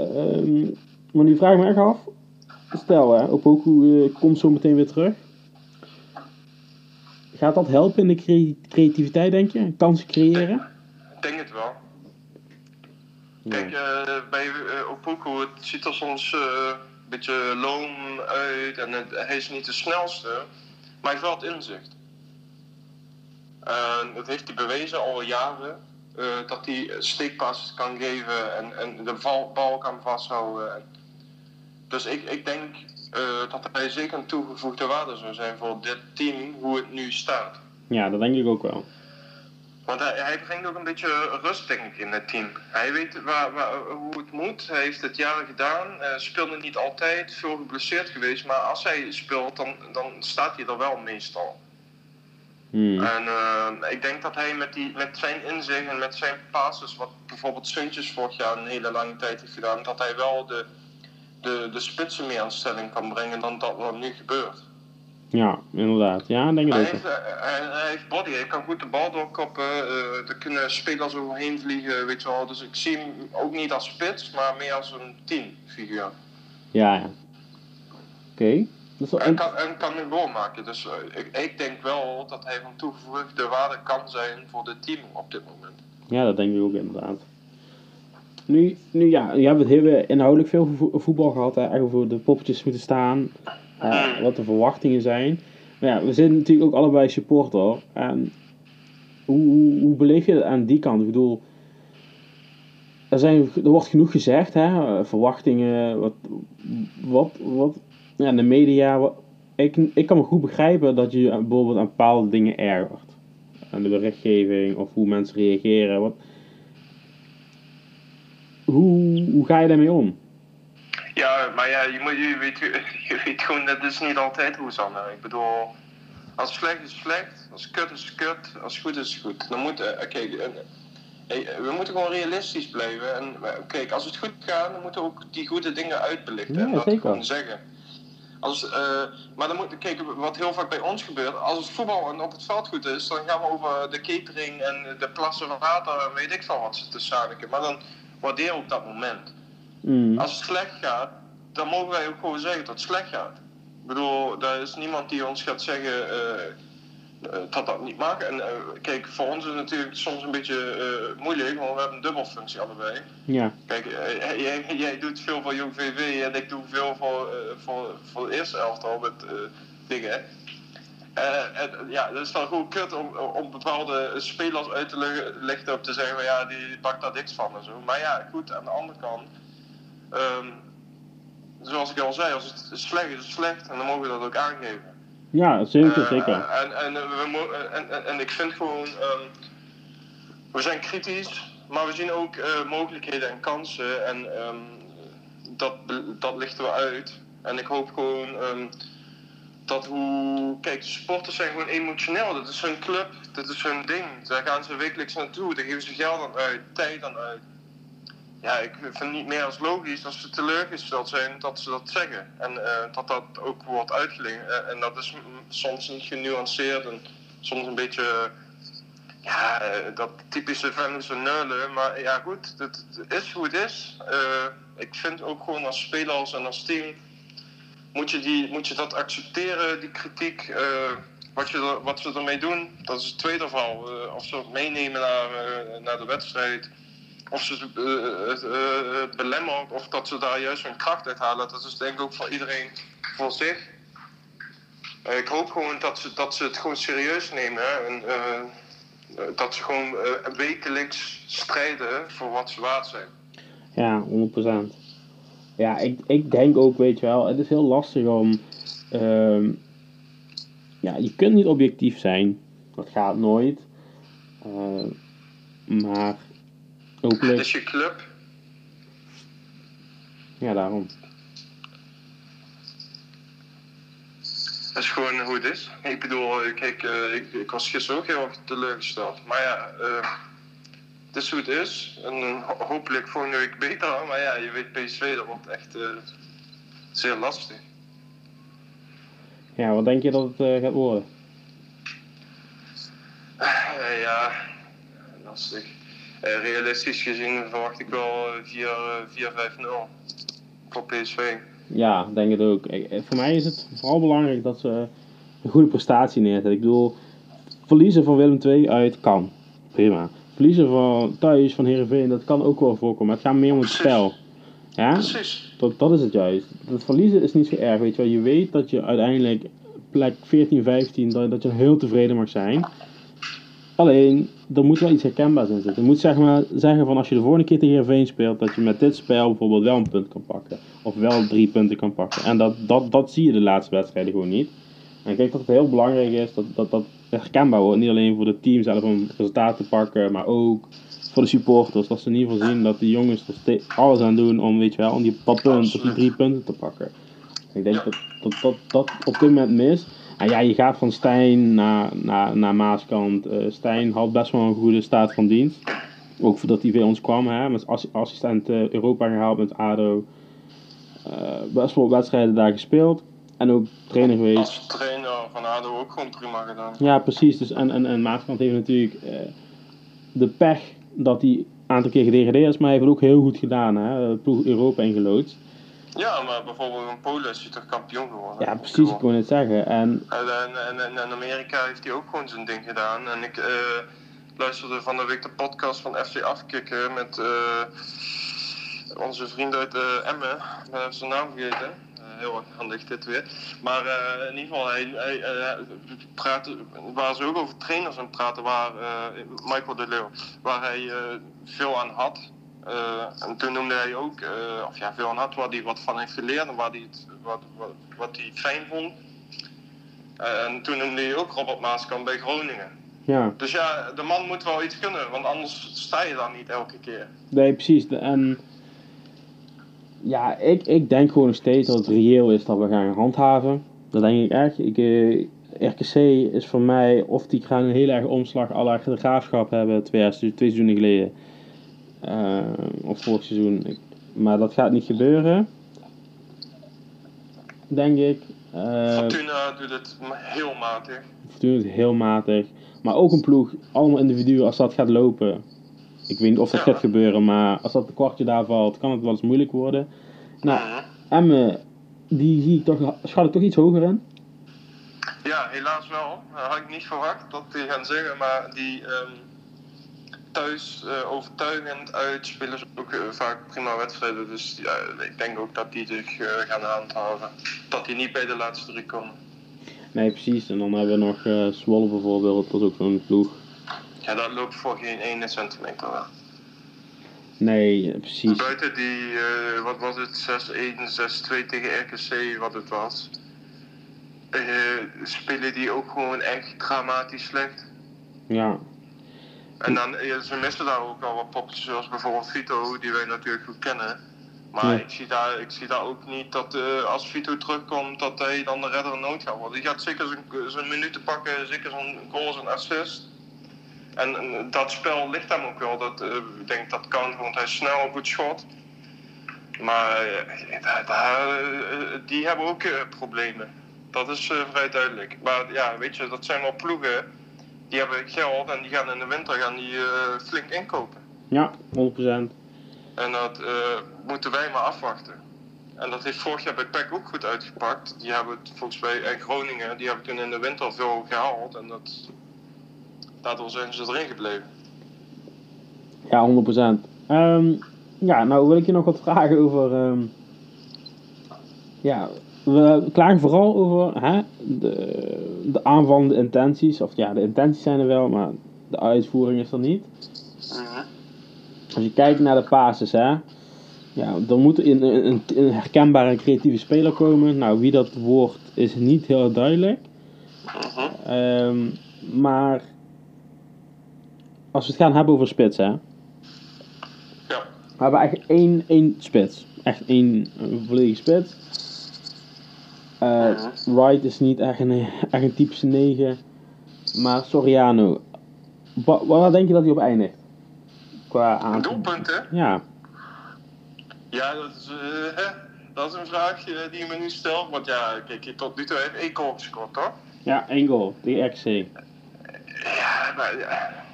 Um, maar nu vraag ik me echt af, stel hè, Opoku uh, komt zo meteen weer terug. Gaat dat helpen in de cre creativiteit, denk je? Kansen creëren? Ik denk het wel. Kijk, uh, bij uh, Opoku, het ziet er soms een beetje loom uit en het, hij is niet de snelste, maar hij heeft wel het inzicht. dat heeft hij bewezen al jaren, dat hij steekpasses kan geven en, en de bal, bal kan vasthouden. Dus ik, ik denk dat hij zeker een toegevoegde waarde zou zijn voor dit team, hoe het nu staat. Ja, dat denk ik ook wel. Want hij, hij, brengt ook een beetje rust, denk ik, in het team. Hij weet waar, waar, hoe het moet. Hij heeft het jaren gedaan. Uh, speelde niet altijd, veel geblesseerd geweest. Maar als hij speelt, dan, dan staat hij er wel meestal. Hmm. En uh, ik denk dat hij met, die, met zijn inzicht en met zijn passes, wat bijvoorbeeld Suntjes vorig jaar een hele lange tijd heeft gedaan, dat hij wel de, de, de spitsen meer aan stelling kan brengen dan dat wat nu gebeurt. Ja, inderdaad. Ja, denk ik hij ook. Heeft, hij, hij, heeft body, hij kan goed de bal doorkoppen. Uh, er kunnen spelers overheen vliegen, weet je wel. Dus ik zie hem ook niet als spits, maar meer als een teamfiguur. Ja, ja. Oké. Okay. En, kan, en kan een goal maken. Dus ik, ik, denk wel dat hij van toegevoegde waarde kan zijn voor de team op dit moment. Ja, dat denk ik ook inderdaad. Nu, nu ja, je hebt het heel inhoudelijk veel voetbal gehad, hè, echt over de poppetjes moeten staan, uh, wat de verwachtingen zijn. Maar ja, we zijn natuurlijk ook allebei supporter. En hoe, hoe, hoe beleef je dat aan die kant? Ik bedoel, er, zijn, er wordt genoeg gezegd, hè, verwachtingen, wat, wat, wat ja, de media. Ik, ik kan me goed begrijpen dat je bijvoorbeeld aan bepaalde dingen ergert. Aan de berichtgeving of hoe mensen reageren. Wat, hoe, hoe ga je daarmee om? Ja, maar ja, je, moet, je, weet, je weet gewoon, dat is niet altijd hoe, Sanne. Ik bedoel, als slecht is slecht, als kut is kut, als goed is goed. Dan moet, uh, kijk, uh, we moeten gewoon realistisch blijven. En kijk, als het goed gaat, dan moeten we ook die goede dingen uitbelichten. Ja, en dat zeker. gewoon zeggen. Als, uh, maar dan moet kijk, wat heel vaak bij ons gebeurt, als het voetbal en op het veld goed is, dan gaan we over de catering en de plassen water en weet ik veel wat ze te zaniken. Maar dan waardeer op dat moment. Mm. Als het slecht gaat, dan mogen wij ook gewoon zeggen dat het slecht gaat. Ik bedoel, er is niemand die ons gaat zeggen uh, dat dat niet mag. En uh, kijk, voor ons is het natuurlijk soms een beetje moeilijk, want we hebben een dubbelfunctie allebei. Ja. Kijk, jij, jij, doet veel voor Jong VV en ik doe veel voor, voor, voor de eerste elftal met dingen. Uh, en, ja, dat is dan gewoon kut om, om bepaalde spelers uit te lichten op te zeggen, ja, die pakt daar niks van en zo. Maar ja, goed, aan de andere kant, um, zoals ik al zei, als het slecht is, is het slecht en dan mogen we dat ook aangeven. Ja, zeker, uh, zeker. En, en, we en, en, en ik vind gewoon, um, we zijn kritisch, maar we zien ook mogelijkheden en kansen en um, dat, dat lichten we uit. En ik hoop gewoon dat hoe. Kijk, de supporters zijn gewoon emotioneel. Dat is hun club, dat is hun ding. Daar gaan ze wekelijks naartoe, daar geven ze geld aan uit, tijd aan uit. Ja, ik vind het niet meer als logisch als ze teleurgesteld zijn dat ze dat zeggen. En uh, dat dat ook wordt uitgelegd. Uh, en dat is soms niet genuanceerd en soms een beetje. Ja, uh, dat typische Venlose neulen. Maar ja, goed, het, is hoe het is. ik vind ook gewoon als spelers en als team moet je, die, moet je dat accepteren, die kritiek. Wat, je wat ze ermee doen, dat is het tweede geval. Uh, of ze het meenemen naar, naar de wedstrijd. Of ze het belemmeren, of dat ze daar juist hun kracht uit halen. Dat is denk ik ook voor iedereen voor zich. ik hoop gewoon dat ze, dat ze het gewoon serieus nemen. En, dat ze gewoon wekelijks strijden voor wat ze waard zijn. Ja, 100%. Ja, ik, ik denk ook, weet je wel, het is heel lastig om. Uh, ja, je kunt niet objectief zijn. Dat gaat nooit. Uh, maar. Hopelijk... Het is je club. Ja, daarom. Dat is gewoon hoe het is. Ik bedoel, kijk, uh, ik, ik was gisteren ook heel erg teleurgesteld. Maar ja, uh, het is hoe het is. En uh, hopelijk volgende week beter. Maar ja, je weet PSV, dat wordt echt uh, zeer lastig. Ja, wat denk je dat het gaat worden? ja, lastig. Realistisch gezien verwacht ik wel 4-5-0 voor PSV. Ja, denk het ook. voor mij is het vooral belangrijk dat ze een goede prestatie neerzetten. Ik bedoel, verliezen van Willem II uit kan. Prima verliezen van thuis van Herenveen, dat kan ook wel voorkomen. Het gaat meer om het spel. Ja? Precies. Dat, dat is het juist. Het verliezen is niet zo erg, weet je wel. Je weet dat je uiteindelijk plek 14, 15, dat, dat je heel tevreden mag zijn. Alleen, er moet wel iets herkenbaars in zitten. Je moet zeg maar zeggen van als je de volgende keer tegen Heerenveen speelt, dat je met dit spel bijvoorbeeld wel een punt kan pakken. Of wel drie punten kan pakken. En dat, dat, dat zie je de laatste wedstrijden gewoon niet. En ik denk dat het heel belangrijk is dat, dat, dat herkenbaar wordt. Niet alleen voor de team zelf om resultaten te pakken, maar ook voor de supporters. Dat ze in ieder geval zien dat die jongens er alles aan doen om, weet je wel, om die punten of die drie punten te pakken. Ik denk dat dat, dat, dat op dit moment mis. En ja, je gaat van Stijn naar, naar, naar Maaskant. Uh, Stijn had best wel een goede staat van dienst. Ook voordat hij bij ons kwam, hè, met assistent uh, Europa gehaald met ADO. Uh, best wel wedstrijden daar gespeeld. En ook trainer geweest. Als trainer van ADO ook gewoon prima gedaan. Ja, precies. Dus, en, en, en Maaskant heeft natuurlijk uh, de pech dat hij een aantal keer gedegradeerd is, maar hij heeft het ook heel goed gedaan. Hè? Ploeg Europa ingeloodst. Ja, maar bijvoorbeeld in Polen is hij toch kampioen geworden? Ja, precies, ik kon het zeggen. En... En, en, Amerika heeft hij ook gewoon zijn ding gedaan. En ik uh, luisterde van de week de podcast van FC Afkikken met uh, onze vriend uit uh, Emmen. Ik ben even zijn naam vergeten. heel erg handig dit weer. Maar in ieder geval, hij, hij praatte, waar ze ook over trainers aan praten, waar Michael de Leeuw, waar hij veel aan had. Uh, en toen noemde hij ook, uh, of ja, veel aan had, waar hij wat van heeft geleerd en waar hij het, wat, wat, wat hij fijn vond. Uh, en toen noemde hij ook Robert Maaskamp bij Groningen. Ja. Dus ja, de man moet wel iets kunnen, want anders sta je dan niet elke keer. Nee, precies. En ja, ik, ik denk gewoon nog steeds dat het reëel is dat we gaan handhaven. Dat denk ik echt. Ik, RKC is voor mij, of die gaan een heel erg omslag à la de graafschap hebben twee, twee seizoenen geleden of vorig seizoen. maar dat gaat niet gebeuren. Denk ik. Uh, Fortuna doet het heel matig. Fortuna doet het heel matig. Maar ook een ploeg, allemaal individuen, als dat gaat lopen. Ik weet niet of dat ja. gaat gebeuren, maar als dat een kwartje daar valt, kan het wel eens moeilijk worden. Nou. Emme, die zie ik toch, schat ik toch iets hoger in? Ja, helaas wel. Dat had ik niet verwacht dat die gaan zeggen, maar die. Um thuis uh, overtuigend uit, spelen ze ook uh, vaak prima wedstrijden. Dus ja, ik denk ook dat die zich uh, gaan handhaven. Dat die niet bij de laatste drie komen. Nee, precies. En dan hebben we nog Zwolle bijvoorbeeld, dat is ook zo'n ploeg. Ja, dat loopt voor geen ene centimeter wel. Nee, precies. Buiten die, wat was het, 6-1, 6-2 tegen RKC, wat het was. spelen die ook gewoon echt dramatisch slecht. Ja, en dan, ze missen daar ook al wat poppetjes, zoals bijvoorbeeld Vito, die wij natuurlijk goed kennen. Maar ja. ik, zie daar, ik zie daar ook niet dat uh, als Vito terugkomt, dat hij dan de redder nood gaat worden. Die gaat zeker zijn, minuten pakken, zeker zijn goals en assist. En, en, dat spel ligt hem ook wel. Dat, uh, ik denk dat kan, want hij is snel, goed schot. Maar uh, die hebben ook problemen. Dat is vrij duidelijk. Maar ja, weet je, dat zijn wel ploegen die hebben geld en die gaan in de winter gaan die, uh, flink inkopen. Ja, 100%. En dat uh, moeten wij maar afwachten. En dat heeft vorig jaar bij PEC ook goed uitgepakt. Die hebben het volgens mij, en Groningen, die hebben toen in de winter veel gehaald. En dat, daardoor zijn ze erin gebleven. Ja, 100%. Um, ja, nou wil ik je nog wat vragen over. Um, ja, we klagen vooral over hè, de, de aanvallende intenties. Of ja, de intenties zijn er wel, maar de uitvoering is er niet. Als je kijkt naar de basis, hè, ja, dan moet er een, een, een herkenbare creatieve speler komen. Nou, wie dat wordt is niet heel duidelijk. Um, maar als we het gaan hebben over spits, hè. Ja. We hebben eigenlijk één, één spits. Echt één volledige spits. Uh, Wright is niet echt een, echt een typische 9. Maar Soriano. Wat, wat denk je dat hij op eindigt? Qua aan... Doelpunten? Ja. Ja, dat is, uh, dat is een vraag die je me nu stelt. Want ja, kijk, tot nu toe heeft één goal gescoord, toch? Ja, één goal. Die XC. Ja, maar... Ja.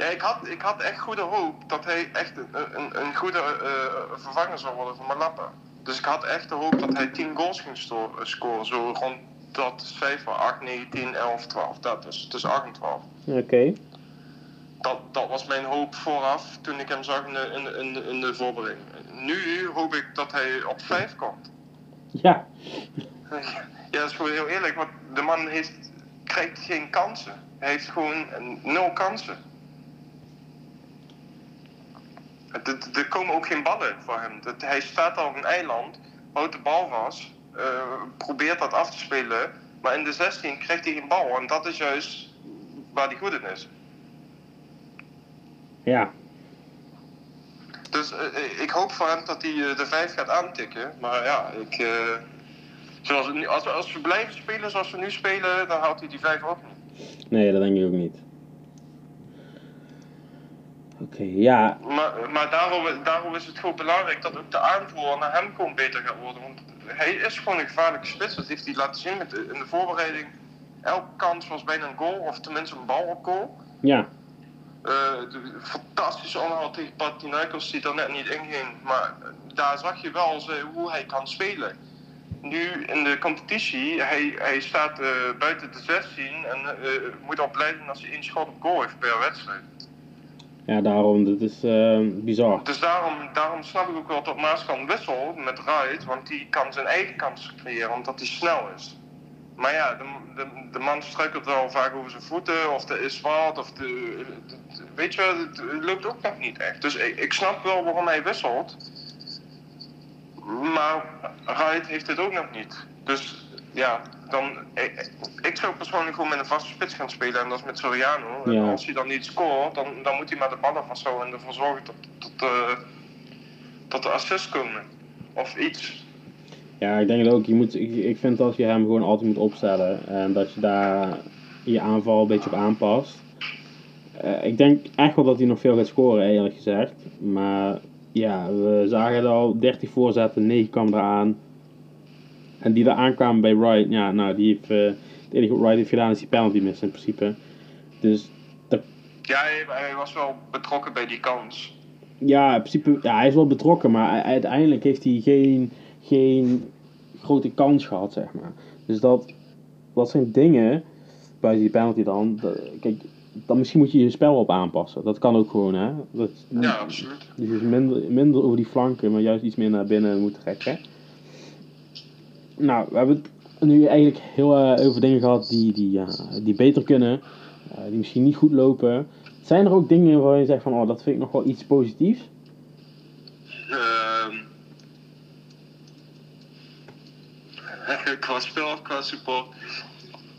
Ja, ik had, ik had echt goede hoop dat hij echt een, een, een goede uh, vervanger zou worden van Malappa. Dus ik had echt de hoop dat hij 10 goals ging scoren. Zo rond dat cijfer 8, 9, 10, 11, 12. Dat is tussen 8 en 12. Oké. Okay. Dat, dat was mijn hoop vooraf toen ik hem zag in de, in de, in de, in de voorbereiding. Nu hoop ik dat hij op 5 komt. Ja. Ja, dat is gewoon heel eerlijk. Want de man heeft, krijgt geen kansen. Hij heeft gewoon nul kansen. Er komen ook geen ballen voor hem. Hij staat al op een eiland, houdt de bal vast, uh, probeert dat af te spelen. Maar in de 16 krijgt hij geen bal. En dat is juist waar hij goed in is. Ja. Dus uh, ik hoop voor hem dat hij de 5 gaat aantikken. Maar ja, ik, zoals als, we, als we blijven spelen zoals we nu spelen, dan haalt hij die 5 ook niet. Nee, dat denk ik ook niet. Oké, okay, ja. Maar, maar daarom, daarom is het gewoon belangrijk dat ook de aanvoer naar hem gewoon beter gaat worden. Want hij is gewoon een gevaarlijke spits. Dat heeft hij laten zien met de, in de voorbereiding. Elke kans was bijna een goal, of tenminste een bal op goal. Ja. de fantastische onderhoud tegen Panathinaikos die er net niet inging. Maar daar zag je wel hoe hij kan spelen. Nu in de competitie, hij, hij staat buiten de 16 en moet al blij zijn als hij één schot op goal heeft per wedstrijd. Ja, daarom, dat is uh, bizar. Dus daarom, daarom snap ik ook wel dat Maas kan wisselen met Wright, want die kan zijn eigen kans creëren, omdat hij snel is. Maar ja, de, de, de man struikelt wel vaak over zijn voeten, of er is wat, of de, weet je, het loopt ook nog niet echt. Dus ik, ik snap wel waarom hij wisselt. Maar Wright heeft het ook nog niet. Dus ja, dan, ik, ik, zou persoonlijk gewoon met een vaste spits gaan spelen en dat is met Soriano. En als hij dan niet scoort, dan, dan moet hij maar de ballen vasthouden en ervoor zorgen dat, dat, uh, dat de assists komen. Of iets. Ja, ik denk het ook. Je moet, ik, ik vind dat je hem gewoon altijd moet opstellen en dat je daar je aanval een beetje op aanpast. Uh, ik denk echt wel dat hij nog veel gaat scoren, eerlijk gezegd. Maar ja, we zagen het al 30 voorzetten, 9 kwam eraan. En die daar aankwamen bij Wright, ja, nou, die heeft, uh, het enige wat Wright heeft gedaan is die penalty missen in principe. Dus dat... Ja, hij, hij, was wel betrokken bij die kans. Ja, in principe, ja, hij is wel betrokken, maar uiteindelijk heeft hij geen, geen grote kans gehad, zeg maar. Dus dat, dat zijn dingen, buiten die penalty dan, dat, kijk, dan misschien moet je je spel op aanpassen. Dat kan ook gewoon, hè. Dat, ja, absoluut. Dus minder, minder over die flanken, maar juist iets meer naar binnen moeten trekken nou, we hebben het nu eigenlijk heel uh, over dingen gehad die, die, die beter kunnen, uh, die misschien niet goed lopen. Zijn er ook dingen waar je zegt van, oh, dat vind ik nog wel iets positiefs? Uh, qua spel of qua support?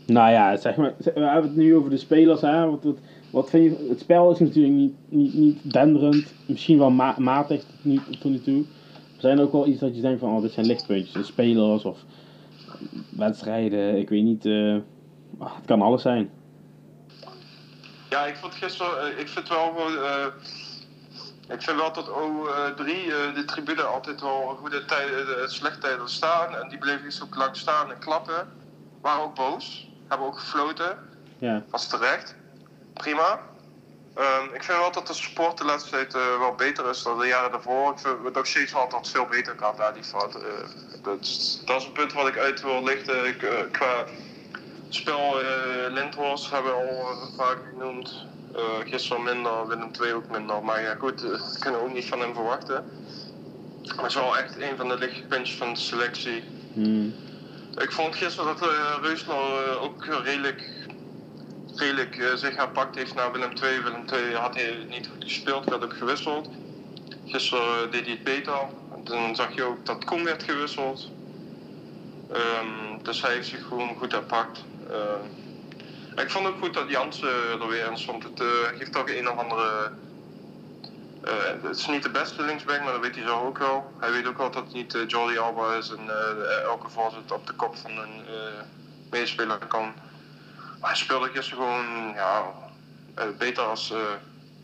Nou ja, zeg maar, we hebben het nu over de spelers, hè. Wat, wat, wat vind je, het spel is natuurlijk niet, niet, niet denderend, misschien wel ma matig tot nu toe. Zijn er ook wel iets dat je denkt van, oh, dit zijn lichtpuntjes, de spelers of wedstrijden, ik weet niet, uh, het kan alles zijn. Ja, ik vond gisteren, uh, ik vind wel, uh, ik vind wel dat O3, de tribune, altijd wel goede tijden, slechte tijden staan. En die bleven dus ook lang staan en klappen. Waren ook boos, hebben ook gefloten. Ja. Was terecht. Prima. Um, ik vind wel dat de support de laatste tijd uh, wel beter is dan de jaren daarvoor. Ik vind het nog steeds wel dat veel beter kan daar die fout. Uh, dat, dat, is een punt wat ik uit wil lichten. Ik, uh, qua spel, Lindhorst hebben we al vaak genoemd. gisteren minder, Willem 2 ook minder. Maar ja, goed, dat kunnen we ook niet van hem verwachten. Maar het is wel echt een van de lichtpuntjes van de selectie. Hmm. Ik vond gisteren dat uh, Reusler ook redelijk redelijk uh, zich herpakt heeft naar Willem II. Willem II had hij niet goed gespeeld, werd ook gewisseld. Gisteren deed hij het beter. Dan zag je ook dat Koen werd gewisseld. Um, dus hij heeft zich gewoon goed herpakt. Uh, ik vond ook goed dat Jansen er weer in stond. Het uh, geeft toch een of andere. Uh, het is niet de beste linksback, maar dat weet hij zo ook wel. Hij weet ook wel dat het niet Jordi Alba is en elke voorzet op de kop van een medespeler kan hij speelde gisteren gewoon ja, uh, beter als uh,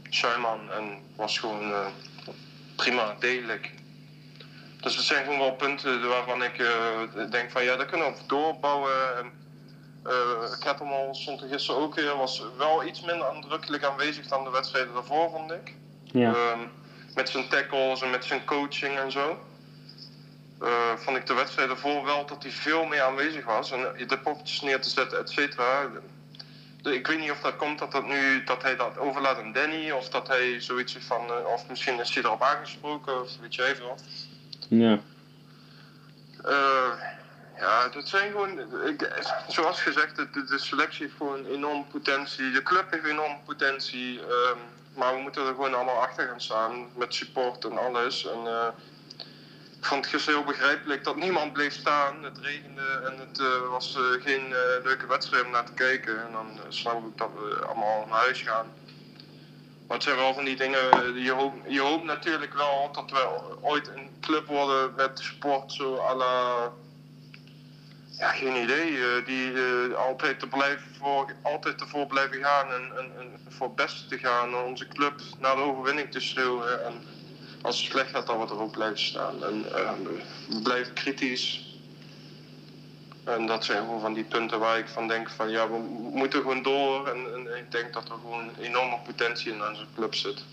Schuiman en was gewoon uh, prima, degelijk. Dus het zijn gewoon wel punten waarvan ik denk van ja, daar kunnen we op doorbouwen. En, Kettelman stond er gisteren ook weer, was wel iets minder aandrukkelijk aanwezig dan de wedstrijden daarvoor, vond ik. Ja. Ehm, met zijn tackles en met zijn coaching en zo. Uh, vond ik de wedstrijd ervoor wel dat hij veel meer aanwezig was. En de poppetjes neer te zetten, et cetera. Ik weet niet of dat komt dat, dat, nu, dat hij dat overlaat aan Danny. Of dat hij zoiets van... Uh, of misschien is hij erop aangesproken. Of weet je even wat. Ja. Uh, ja, dat zijn gewoon... Ik, zoals gezegd, de, de, selectie heeft gewoon enorm potentie. De club heeft enorm potentie. Uh, maar we moeten er gewoon allemaal achter gaan staan. Met support en alles. En, ik vond het gisteren heel begrijpelijk dat niemand bleef staan. Het regende en het uh, was uh, geen uh, leuke wedstrijd om naar te kijken. En dan snap ik dat we allemaal naar huis gaan. Maar het zijn wel van die dingen, je hoopt, je hoopt natuurlijk wel dat we ooit een club worden met sport zo à la... Ja, geen idee. die altijd, te blijven voor, altijd ervoor blijven gaan en, en, voor het beste te gaan. Onze club naar de overwinning te schreeuwen. En, als het slecht gaat, dan we er ook blijven staan. En uh, we kritisch. En dat zijn gewoon van die punten waar ik van denk van ja, we moeten gewoon door. En, en ik denk dat er gewoon enorme potentie in onze club zit.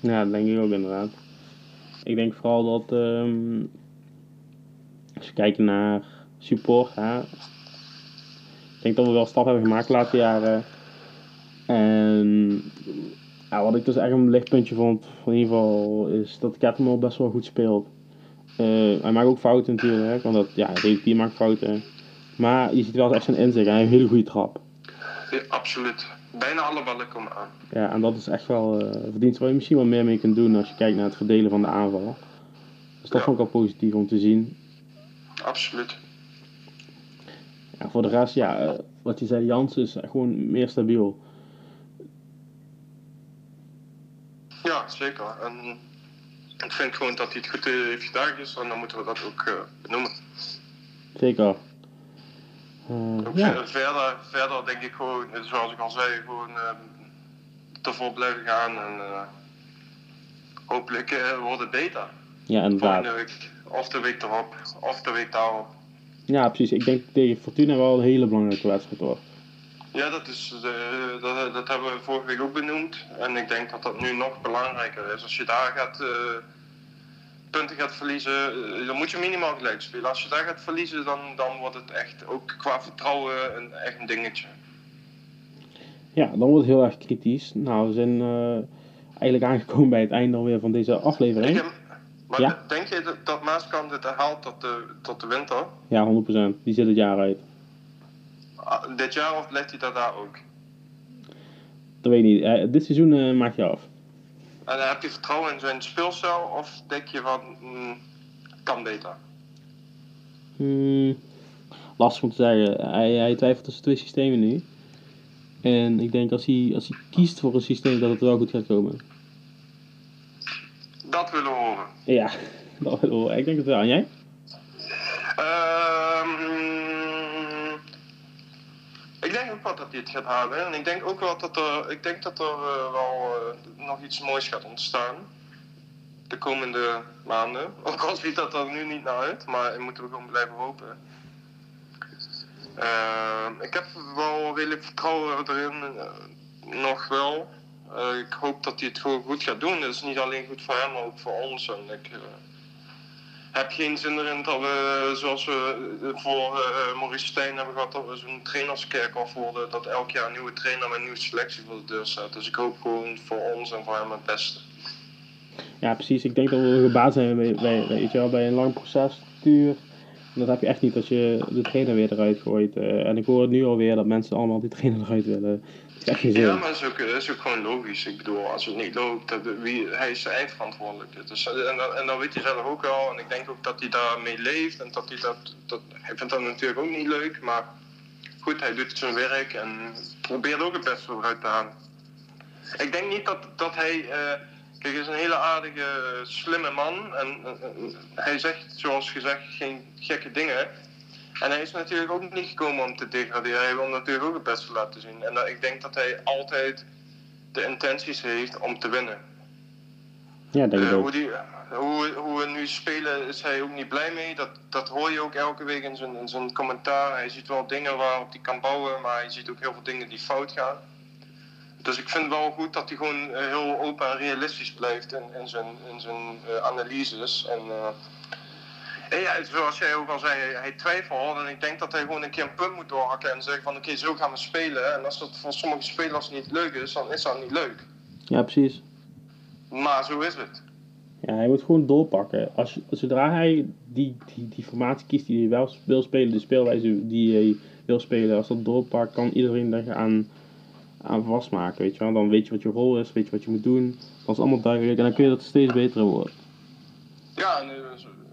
Ja, dat denk ik ook inderdaad. Ik denk vooral dat ehm, als je kijkt naar support, ik denk dat we wel stap hebben gemaakt de laatste jaren. En ja, wat ik dus echt een lichtpuntje vond, in ieder geval, is dat Kettemel best wel goed speelt. Uh, hij maakt ook fouten natuurlijk, want dat, ja, die maakt fouten. Maar je ziet wel echt zijn inzicht, hij heeft een hele goede trap. Ja, absoluut. Bijna alle ballen komen aan. Ja, en dat is echt wel uh, verdienst waar je misschien wel meer mee kunt doen als je kijkt naar het verdelen van de aanval. Dus dat ja. vond ik wel positief om te zien. Absoluut. Ja, voor de rest, ja, uh, wat je zei, Jans is gewoon meer stabiel. Ja, zeker. En ik vind gewoon dat hij het goed heeft gedaan is en dan moeten we dat ook uh, benoemen. Zeker. Uh, ja. verder, verder denk ik gewoon, zoals ik al zei, gewoon uh, ervoor blijven gaan en hopelijk wordt het beter. Ja, inderdaad. Volgende week, of de week erop, of de week daarop. Ja, precies. Ik denk tegen Fortuna wel een hele belangrijke wedstrijd hoor. Ja, dat, is, dat, dat hebben we vorige week ook benoemd. En ik denk dat dat nu nog belangrijker is. Als je daar gaat punten gaat verliezen, eh, dan moet je minimaal gelijk spelen. Als je daar gaat verliezen, dan, dan wordt het echt ook qua vertrouwen een, echt een dingetje. Ja, dan wordt het heel erg kritisch. Nou, we zijn uh, eigenlijk aangekomen bij het einde alweer van deze aflevering. maar ja? denk je dat, dat Maaskant het haalt tot de, tot de winter? Ja, 100%. Die zit het jaar uit. Ah, dit jaar of blijft hij dat daar ook? Dat weet ik niet. Uh, dit seizoen uh, maak je af. En heb je vertrouwen in zijn speelstijl of denk je van, mm, kan beter? Hmm, lastig om te zeggen. Hij, hij twijfelt tussen twee systemen nu. En ik denk als hij, als hij kiest voor een systeem dat het wel goed gaat komen. Dat willen we horen. Ja, dat willen we horen. Ik denk het wel. En jij? Ik wel dat hij het gaat halen. En ik denk ook wel dat er, ik denk dat er uh, wel uh, nog iets moois gaat ontstaan. De komende maanden. Ook al ziet dat er nu niet naar uit, maar moeten we gewoon blijven hopen. Uh, ik heb wel redelijk vertrouwen erin, nog wel. ik hoop dat hij het gewoon goed gaat doen. Het is niet alleen goed voor hem, maar ook voor ons. En ik, heb geen zin erin dat we, zoals we voor uh, Maurice Stijn hebben gehad, dat we zo'n trainerskerk worden. Dat elk jaar een nieuwe trainer met een nieuwe selectie voor de deur staat. Dus ik hoop gewoon voor ons en voor hem het beste. Ja, precies. Ik denk dat we gebaat zijn bij, bij, weet je wel, bij een lang proces stuur. Dat heb je echt niet als je de trainer weer eruit gooit. Uh, en ik hoor het nu alweer dat mensen allemaal die trainer eruit willen. Ja, maar dat is, ook, dat is ook gewoon logisch. Ik bedoel, als het niet loopt, dat, wie, hij is eindverantwoordelijk. Dus, en, dat, en dat weet hij zelf ook wel. En ik denk ook dat hij daarmee leeft. En dat hij dat, dat. Hij vindt dat natuurlijk ook niet leuk. Maar goed, hij doet zijn werk en probeert ook het beste eruit te halen. Ik denk niet dat, dat hij. Uh, kijk, hij is een hele aardige, slimme man. En hij zegt, zoals gezegd, geen gekke dingen. En hij is natuurlijk ook niet gekomen om te degraderen. Hij wil natuurlijk ook het beste laten zien. En ik denk dat hij altijd de intenties heeft om te winnen. Ja, denk ik uh, hoe, die, hoe, hoe we nu spelen is hij ook niet blij mee. Dat, dat hoor je ook elke week in zijn, in zijn commentaar. Hij ziet wel dingen waarop hij kan bouwen, maar hij ziet ook heel veel dingen die fout gaan. Dus ik vind wel goed dat hij gewoon uh, heel open en realistisch blijft in, in zijn, in zijn analyses. En ja, zoals jij ook al zei, hij twijfelt. En ik denk dat hij gewoon een keer een punt moet doorhakken en zeggen van oké, zo gaan we spelen. En als dat voor sommige spelers niet leuk is, dan is dat niet leuk. Ja, precies. Maar zo is het. Ja, hij moet gewoon doorpakken. Als, zodra hij die, die, die formatie kiest die hij wel wil spelen, de speelwijze die hij wil spelen, als dat doorpakt, kan iedereen daar aan, aan vastmaken. Weet je wel? Dan weet je wat je rol is, weet je wat je moet doen. Dan is allemaal duidelijk en dan kun je dat steeds beter worden. Ja, en,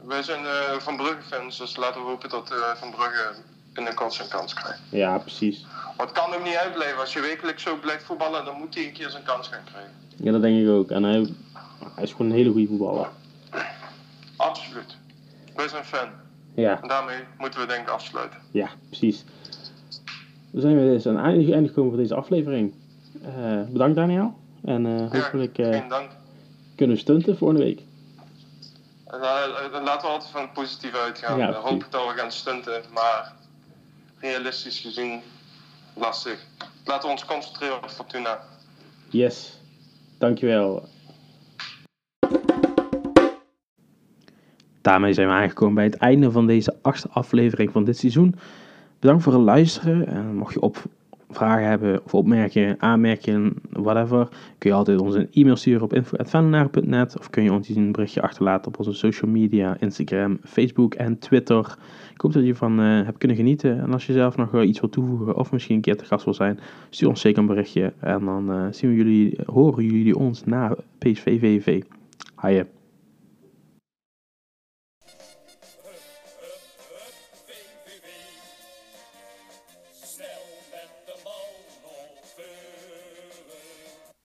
wij zijn uh, Van Brugge fans, dus laten we hopen dat uh, Van Brugge binnenkort zijn kans krijgt. Ja, precies. Maar het kan ook niet uitblijven. Als je wekelijks zo blijft voetballen, dan moet hij een keer zijn kans gaan krijgen. Ja, dat denk ik ook. En hij, hij is gewoon een hele goede voetballer. Absoluut. Wij zijn fan. Ja. En daarmee moeten we denk ik afsluiten. Ja, precies. We zijn weer eens aan het einde gekomen van deze aflevering. Uh, bedankt Daniel. En hopelijk ja, dank. kunnen we stunten volgende week. Nou, laten we altijd van positief uitgaan. Ja, hoop dat we gaan stunten, maar realistisch gezien lastig. Laten we ons concentreren op Fortuna. Yes, dankjewel. Daarmee zijn we aangekomen bij het einde van deze achtste aflevering van dit seizoen. Bedankt voor het luisteren. En mocht je op vragen hebben of opmerkingen, aanmerkingen, whatever, kun je altijd ons een e-mail sturen op info.venlenaren.net of kun je ons een berichtje achterlaten op onze social media, Instagram, Facebook en Twitter. Ik hoop dat je van uh, hebt kunnen genieten. En als je zelf nog iets wil toevoegen of misschien een keer te gast wil zijn, stuur ons zeker een berichtje. En dan uh, zien we jullie, horen jullie ons na PSV VV. Haaien.